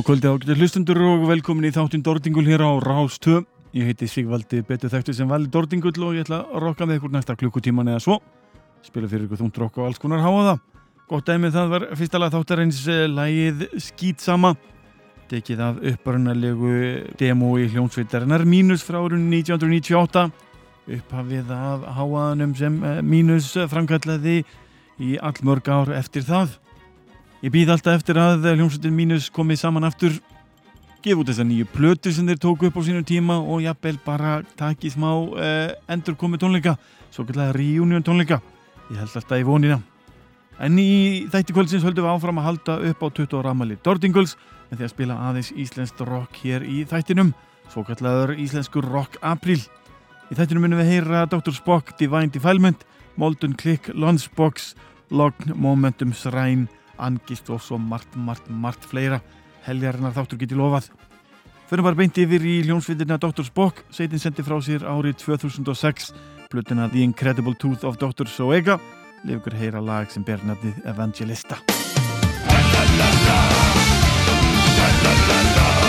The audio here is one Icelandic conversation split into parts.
Góða kvöldi ágættir hlustundur og velkomin í þáttinn Dordingul hér á Rástöð. Ég heiti Sigvaldi betur þekktu sem Vali Dordingull og ég ætla að rokka með ykkur næsta klukkutíman eða svo. Spila fyrir ykkur þúnt rokk og alls konar háa það. Gott dæmið það var fyrsta lag þáttarins eh, lagið Skýtsama. Dekið af upprönnalegu demo í hljónsveitarinnar Mínus frá árunni 1998. Upphafið af háaðanum sem eh, Mínus framkallaði í allmörg ár eftir það. Ég býð alltaf eftir að hljómsveitin mínus komið saman aftur gefa út þessa nýju plötu sem þeir tóku upp á sínum tíma og jafnvel bara taki smá eh, endur komið tónleika svo kallega reunion tónleika ég held alltaf í vonina en í þætti kvöldsins höldum við áfram að halda upp á 20 ára amali Dordingulls með því að spila aðeins íslenskt rock hér í þættinum svo kallaður íslenskur rock april í þættinum munum við heyra Dr. Spock, Divine Defilement Molten Click, Lunchbox Logn, Momentum, Sræn angist og svo margt, margt, margt fleira heljarinnar þáttur geti lofað Förum bara beint yfir í hljónsveitina Dr. Spock Seitin sendi frá sér árið 2006 Plutina The Incredible Tooth of Dr. Soega Leifur heyra lag sem ber nafnið Evangelista Evangelista.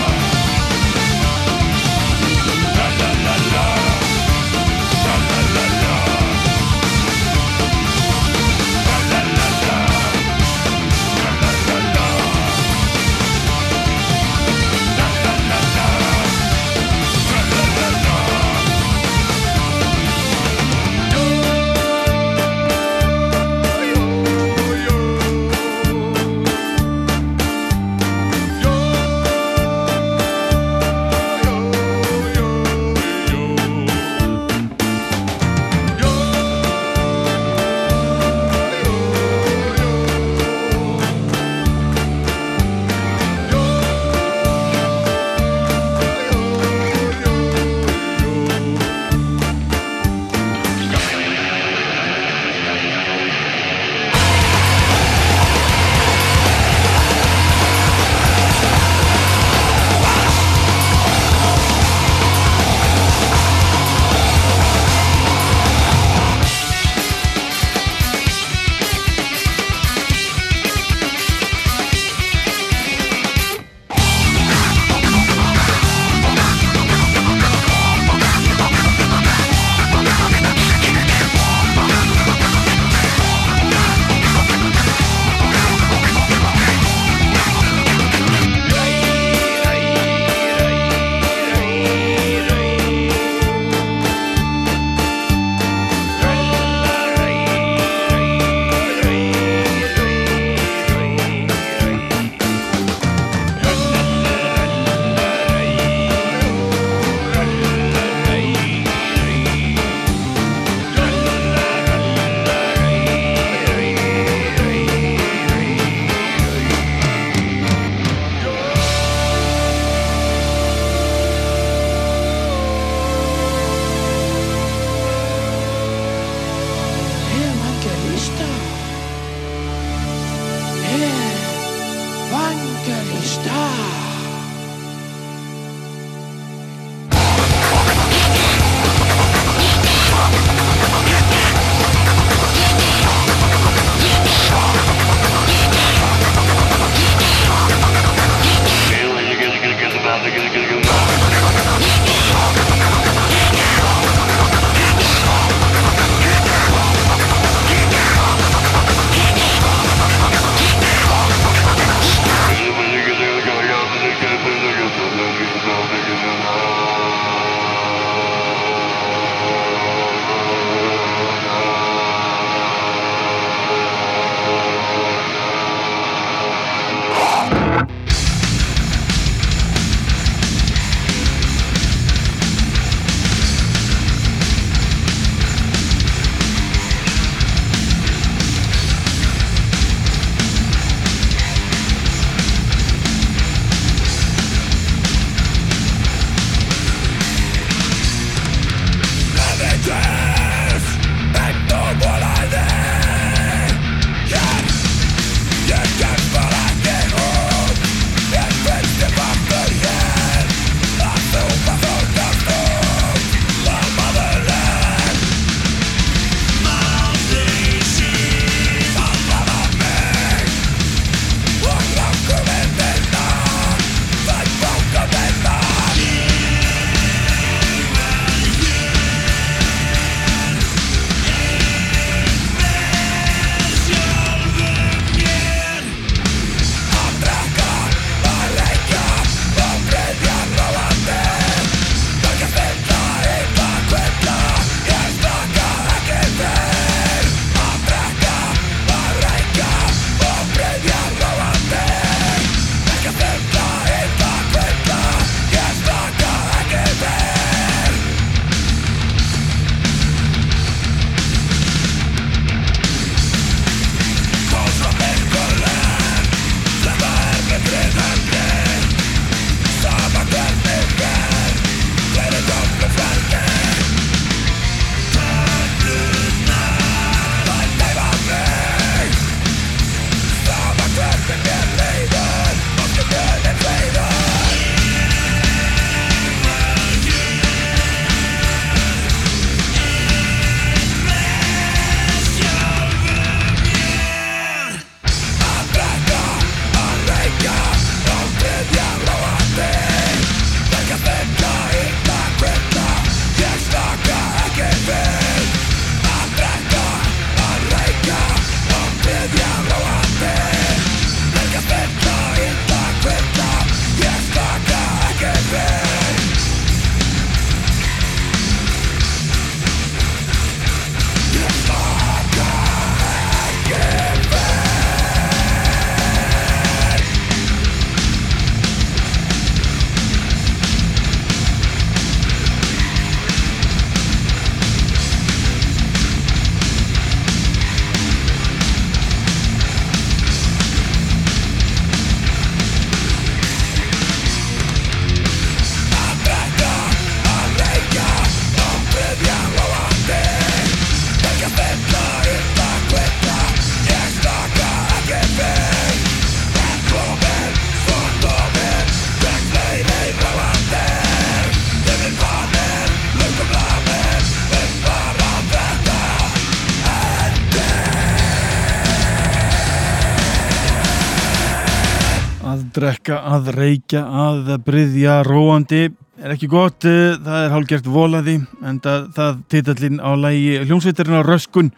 Drekka, að reykja, að bryðja, róandi. Er ekki gott, eh, það er hálfgert volaði en það, það titallinn á lægi hljómsveitarinn á Röskun.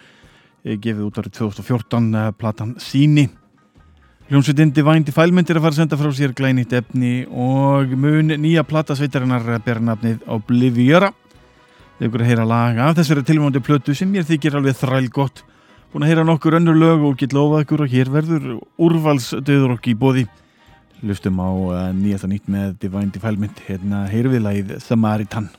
Eh, gefið út árið 2014 eh, platan Síni hljómsveitinn Divine Defilement er að fara að senda frá sér glænýtt efni og mun nýja platasveitarinnar ber nafnið Obliviera þau ykkur að heyra laga af þessari tilmóndi plötu sem ég þykir alveg þræl gott búin að heyra nokkur önnur lög og get lofað ykkur og hér verður úrvalsdöður okki í bóði lustum á uh, nýjasta nýtt með Divine Defilement. Hérna lagið Samaritan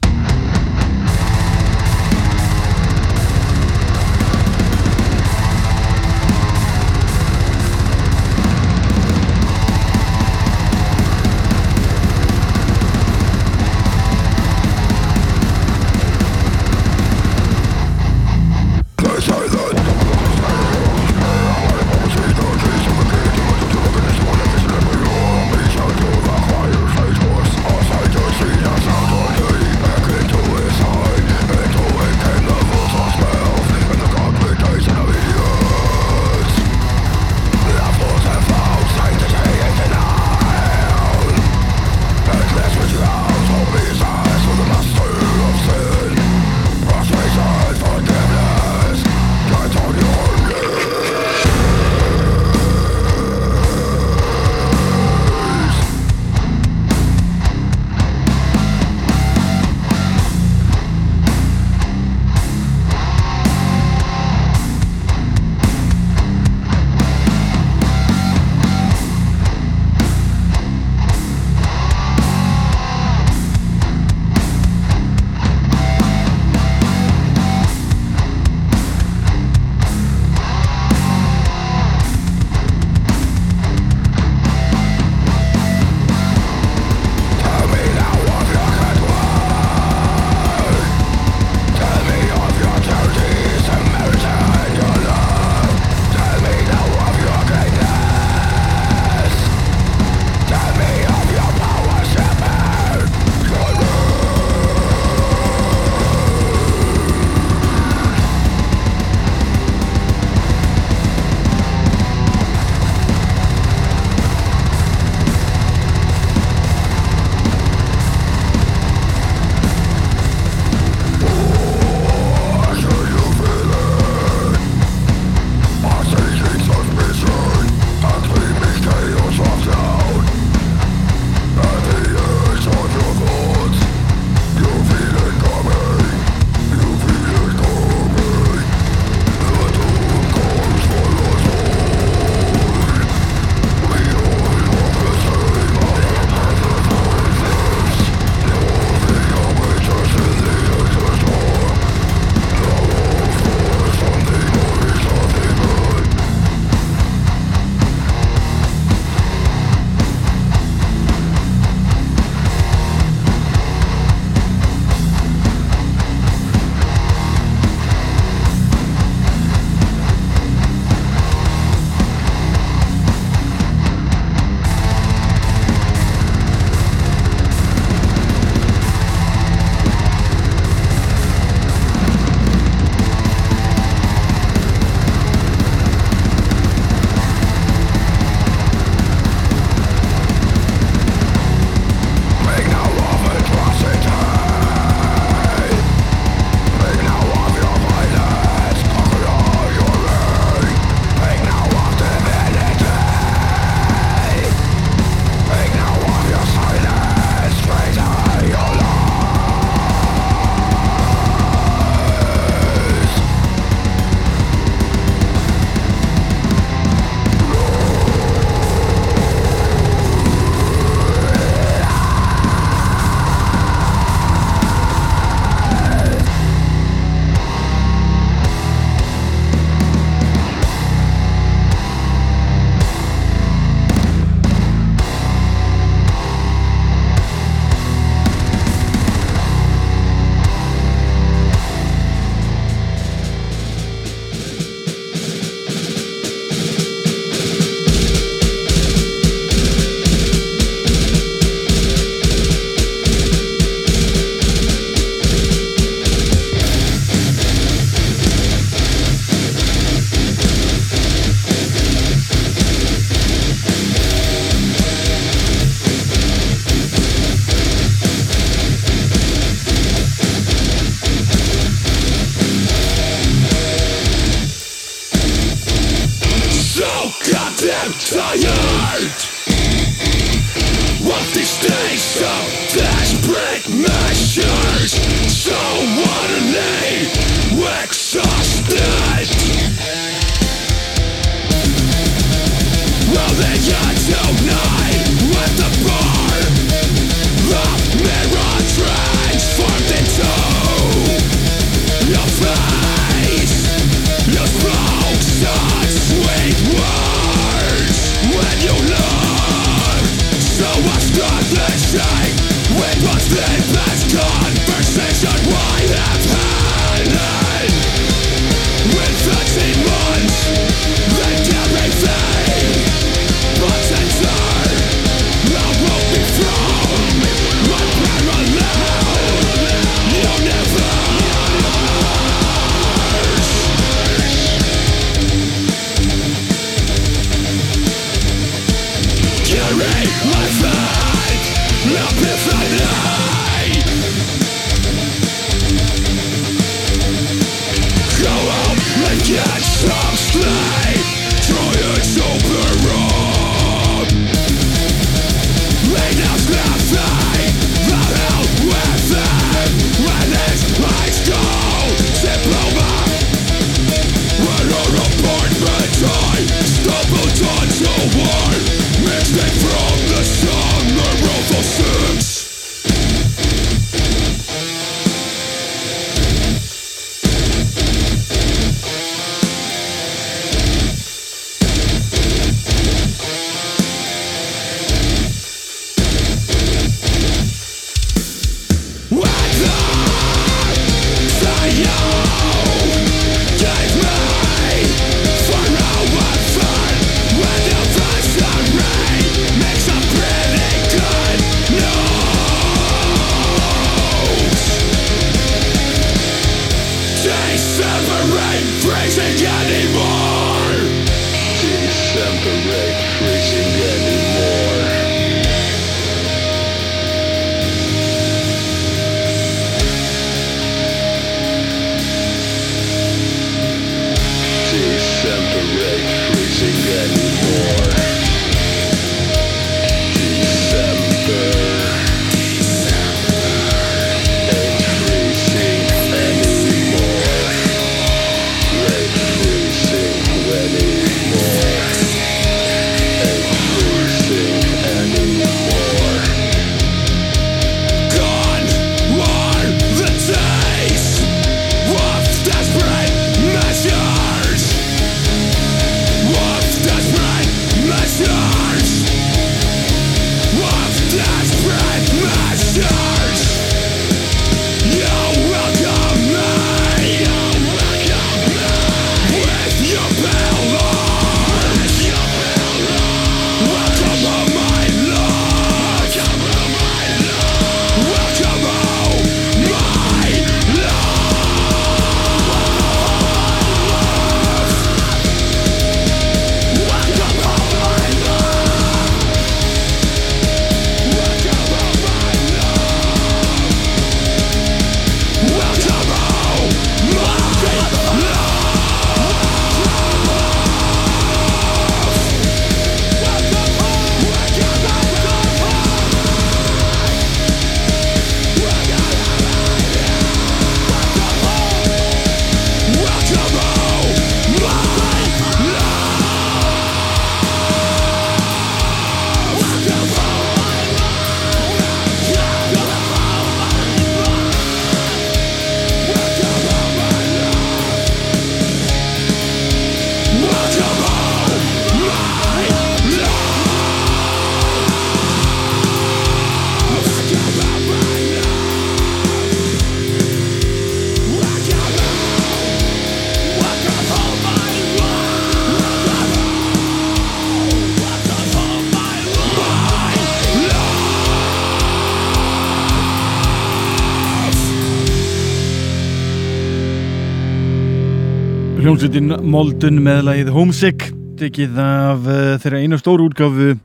Hljómsveitin Moldun með lagið Homesick tekið af uh, þeirra einu stóru útgáfu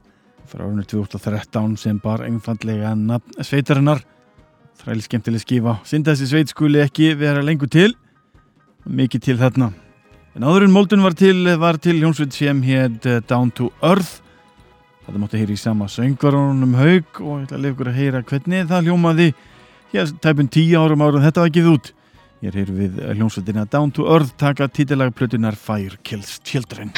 frá árunni 2013 sem bar einfallega nafn sveitarinnar. Þræli skemmtileg skifa. Synda þessi sveit skuli ekki vera lengur til. Mikið til þarna. En áður en Moldun var til var til hljómsveit sem hétt uh, Down to Earth. Þetta mátti heyra í sama söngvarunum haug og ég ætla að lefa ykkur að heyra hvernig það hljómaði. Hér tæpun tíu árum árum þetta var ekki út Ég er hér við hljómsveitina Down to Earth taka títillagplötunar Fire Kills Children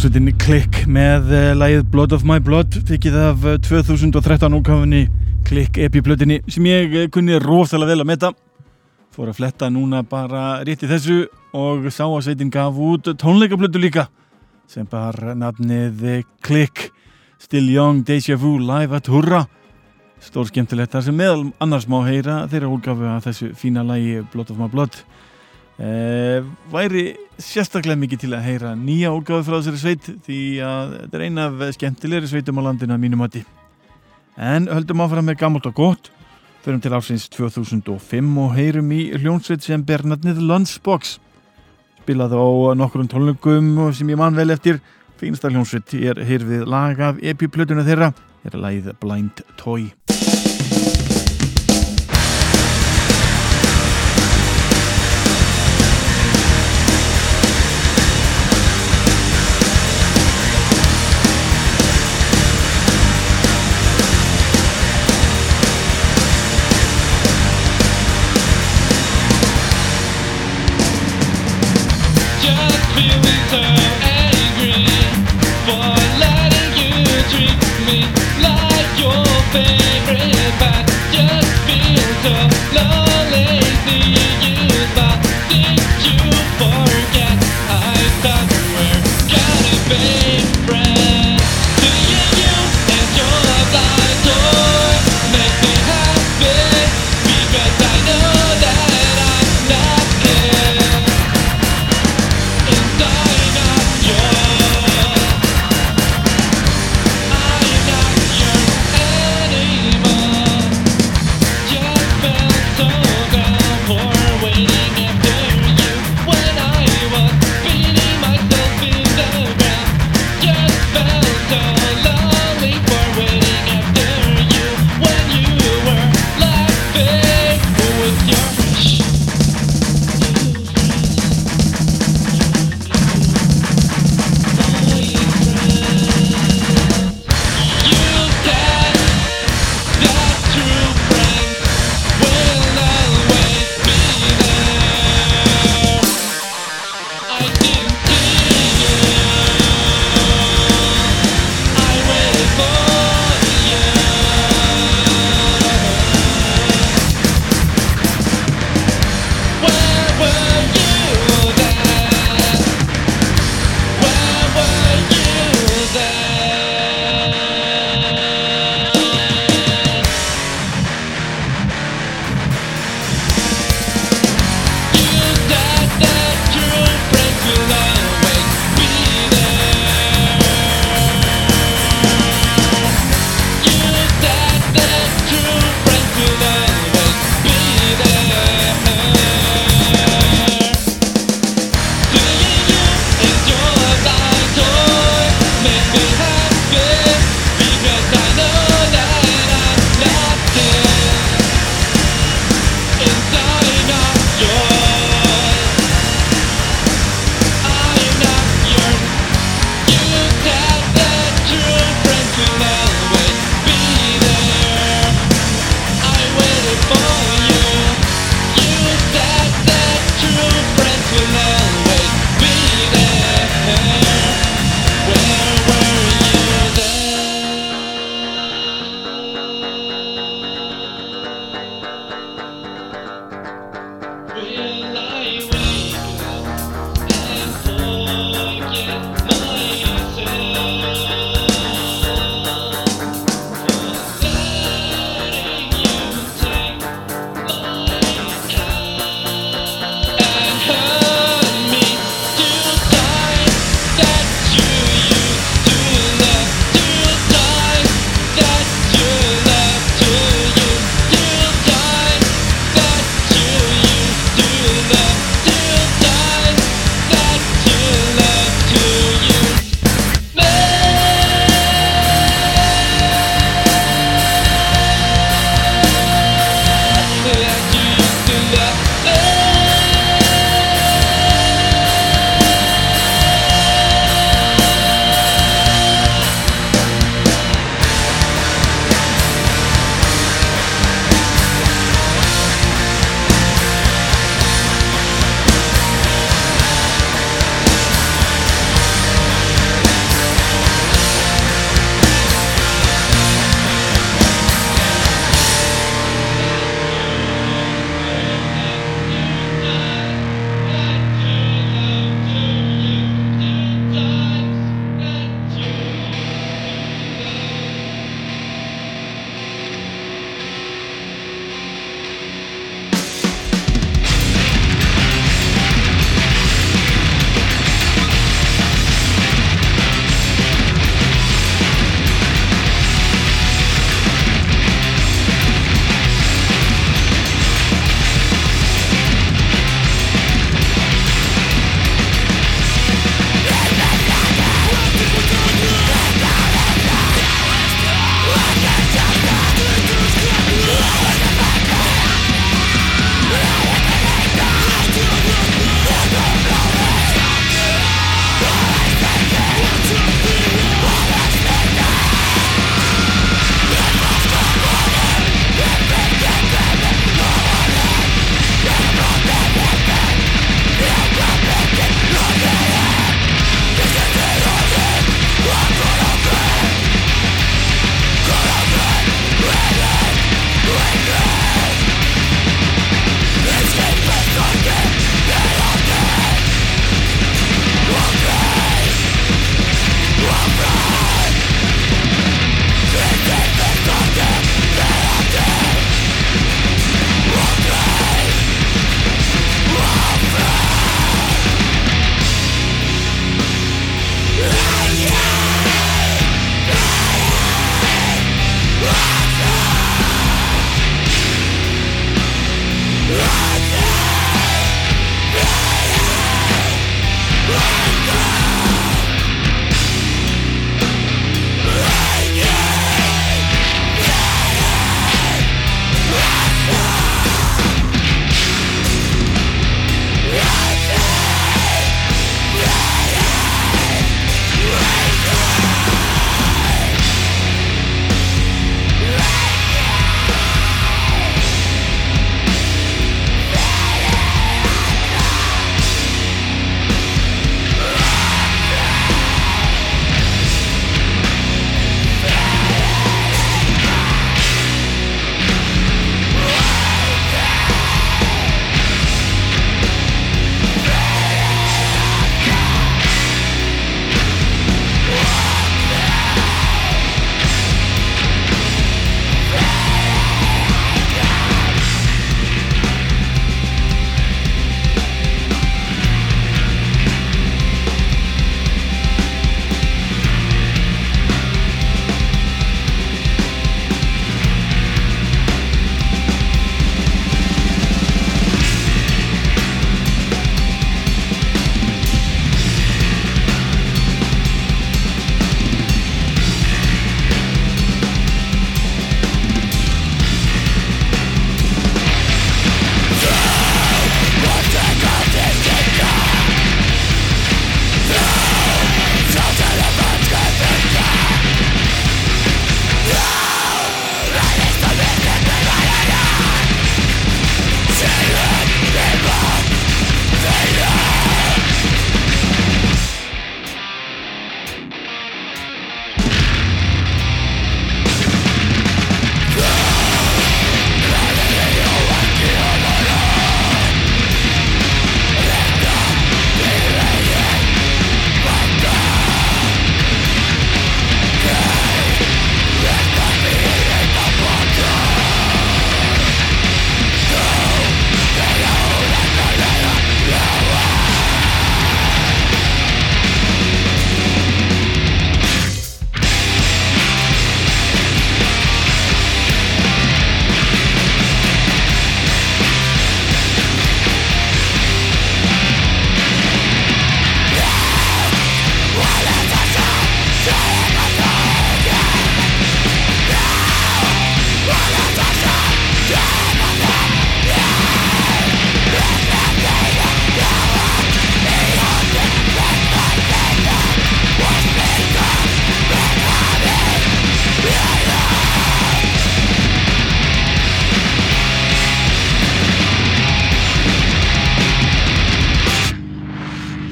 hljómsveitinni Klikk með uh, lagið Blood of My Blood fikið af uh, 2013 úkáfinni Klikk epiplötinni sem ég uh, kunni róftalega vel að metta fór að fletta núna bara rétt í þessu og sá að sveitin gaf út tónleikaplötu líka sem bara nafnið Klikk. Still Young Deja Vu Live at Hurra. Stór skemmtilegt þar sem meðal annars má heyra þeirra úrgafu að þessu fína lagi Blood of My Blood Uh, væri sérstaklega mikið til að heyra nýja úrgáðu frá þessari sveit því að þetta er eina af skemmtilegri sveitum á landinu að mínum mati. En höldum áfram með gammalt og gott. Förum til ásins 2005 og heyrum í hljónsveit sem ber nafnið Lunchbox. Spilað á nokkrum tónlungum sem ég man vel eftir. Fínsta hljónsveit er heyrfið lag af epiplötuna þeirra. Er lagið Blind Toy favorite, but just feel so you for.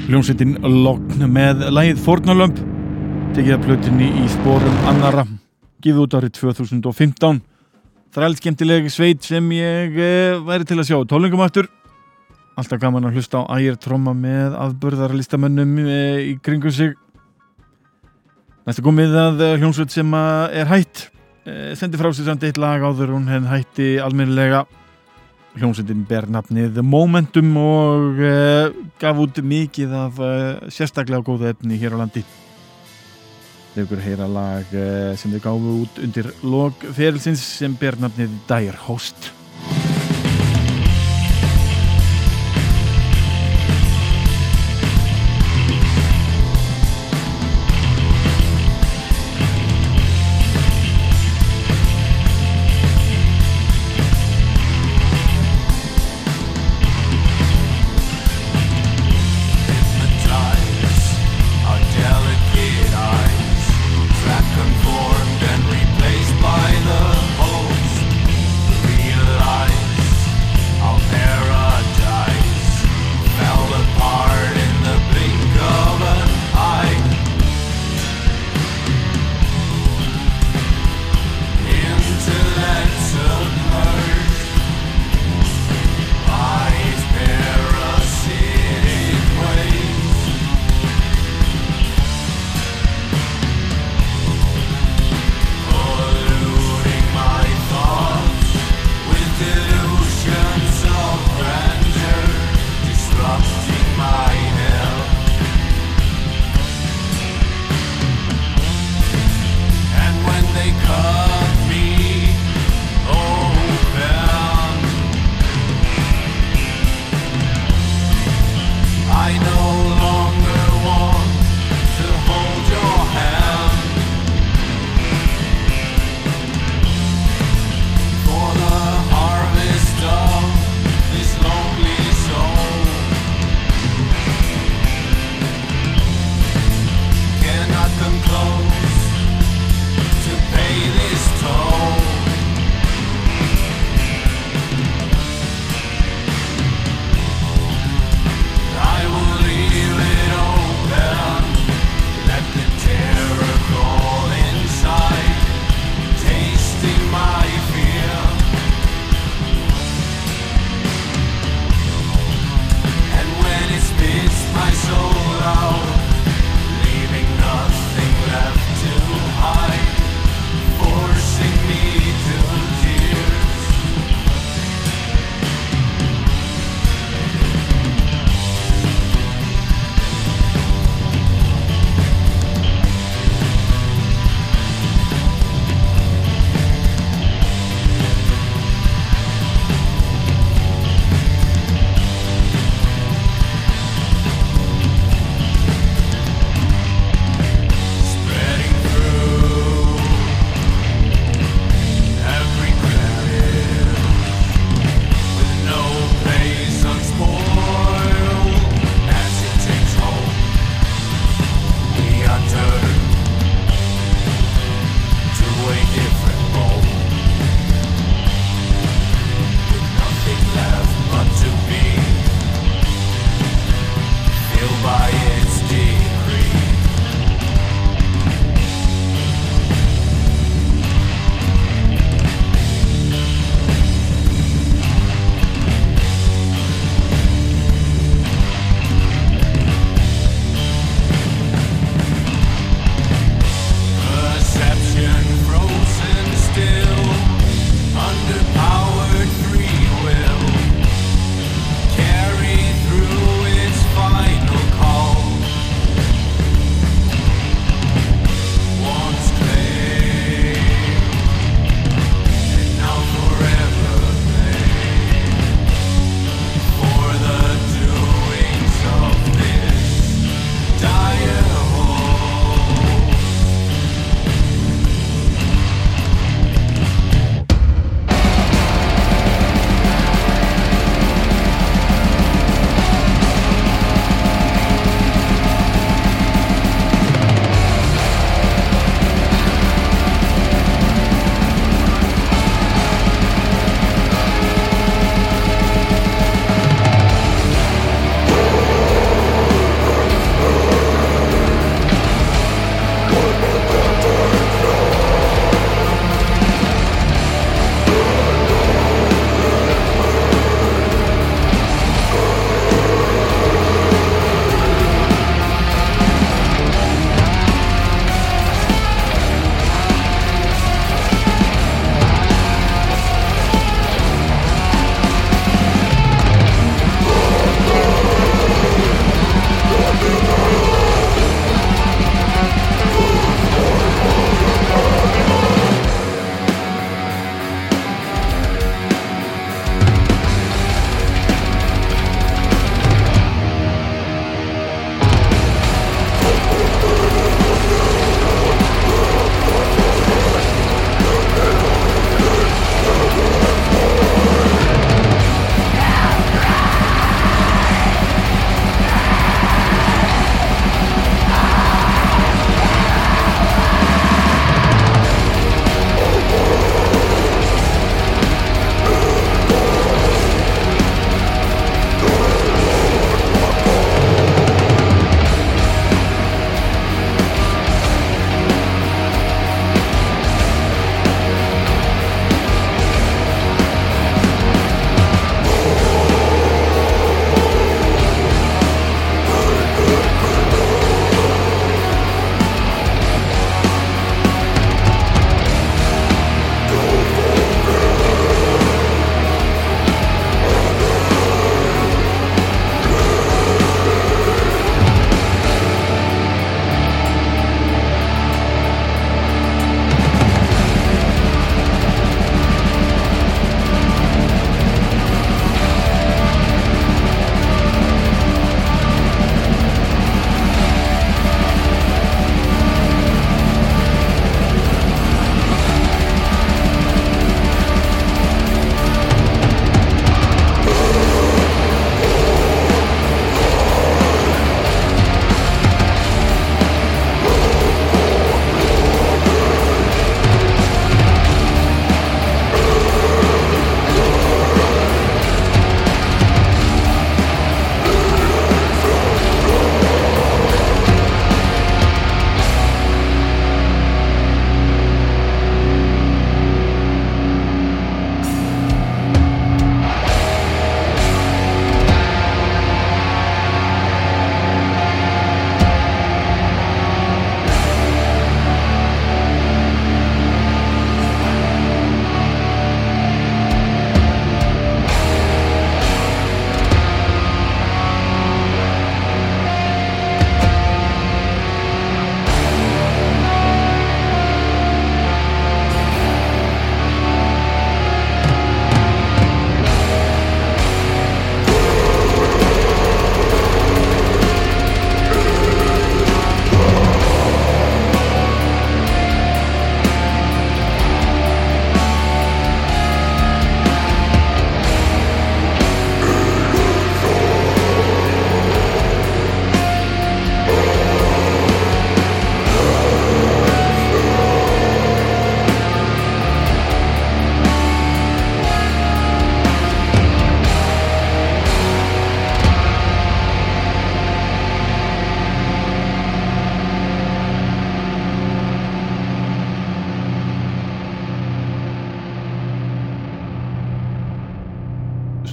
Hljómsveitin Logn með lægið Fornalömp tekið að plötinni í spórum annara gíð út árið 2015 þrælt skemmtileg sveit sem ég eh, væri til að sjá tólingum aftur. Alltaf gaman að hlusta á ægir tróma með afbörðarlistamönnum eh, í kringum sig. Næsta komið að eh, hljómsveit sem er hætt. Sendi frá sig samt eitt lag áður hún henn hætti almennilega hljómsveitin ber nafnið Momentum og uh, gaf út mikið af uh, sérstaklega góða efni hér á landi þau ykkur heyra lag uh, sem þau gáfu út undir logferilsins sem ber nafnið Dire host.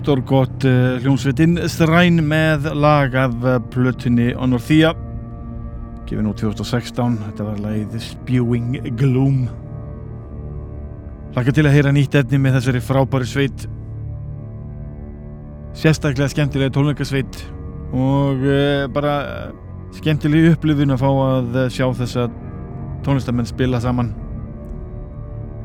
Stórgott uh, hljómsveitin Stræn með lag af uh, plötunni Honorthia gefið nú 2016 þetta var lagið Spewing Gloom. Hlaka til að heyra nýtt efni með þessari frábæri sveit. Sérstaklega skemmtilega tónleikasveit og uh, bara skemmtileg upplifun að fá að sjá þessa tónlistamenn spila saman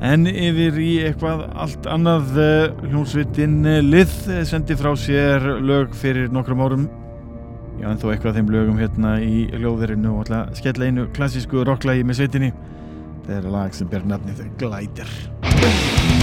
En yfir í eitthvað allt annað eh, hljómsvitinn eh, Lið eh, sendi frá sér lög fyrir nokkrum árum. Já en þó eitthvað þeim lögum hérna í hljóðurinu og alltaf skella einu klassísku rocklægi með sveitinni. Það er lag sem bér nafnið Glæder Glæder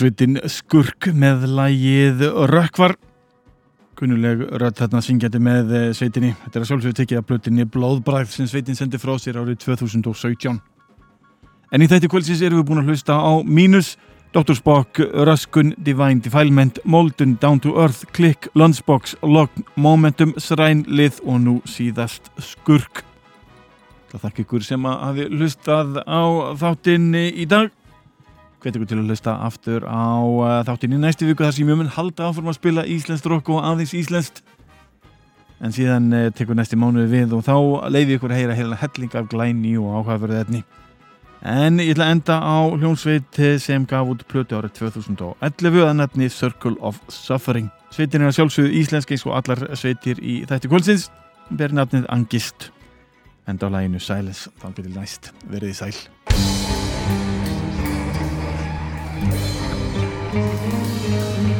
Hljómsveitin Skurk með lægið Rökkvar. Kunnuleg rödd þarna syngjandi með eh, sveitinni. Þetta er að sjálfsögur tekið að blötinni Blóðbræð sem sveitin sendi frá sér árið 2017 en í þetta kvöldsins erum við búin að hlusta á Mínus, Dr. Spock Röskun, Divine Defilement Molden, Down to Earth, Click, Lunchbox Log, Momentum, Sræn, Lið og nú síðast Skurk. Það þakka ykkur sem að hafi hlustað á þáttinni í dag hvet ykkur til að hlusta aftur á uh, þáttin í næstu viku þar sem ég mun halda áfram að spila íslenskt rock og aðeins íslenskt. En síðan uh, tekur næsti mánuði við og þá leiði ykkur að heyra heila helling af glæni og áhugaverðið etni en ég ætla að enda á hljónsveit sem gaf út plötu árið 2011 að nefni Circle of Suffering. Sveitin er sjálfsögðu íslensk eins og allar sveitir í þætti kvöldsins. Ber nafnið Angist. Enda á læginu Sæles. Þá getur næst. Verið sæl Thank you.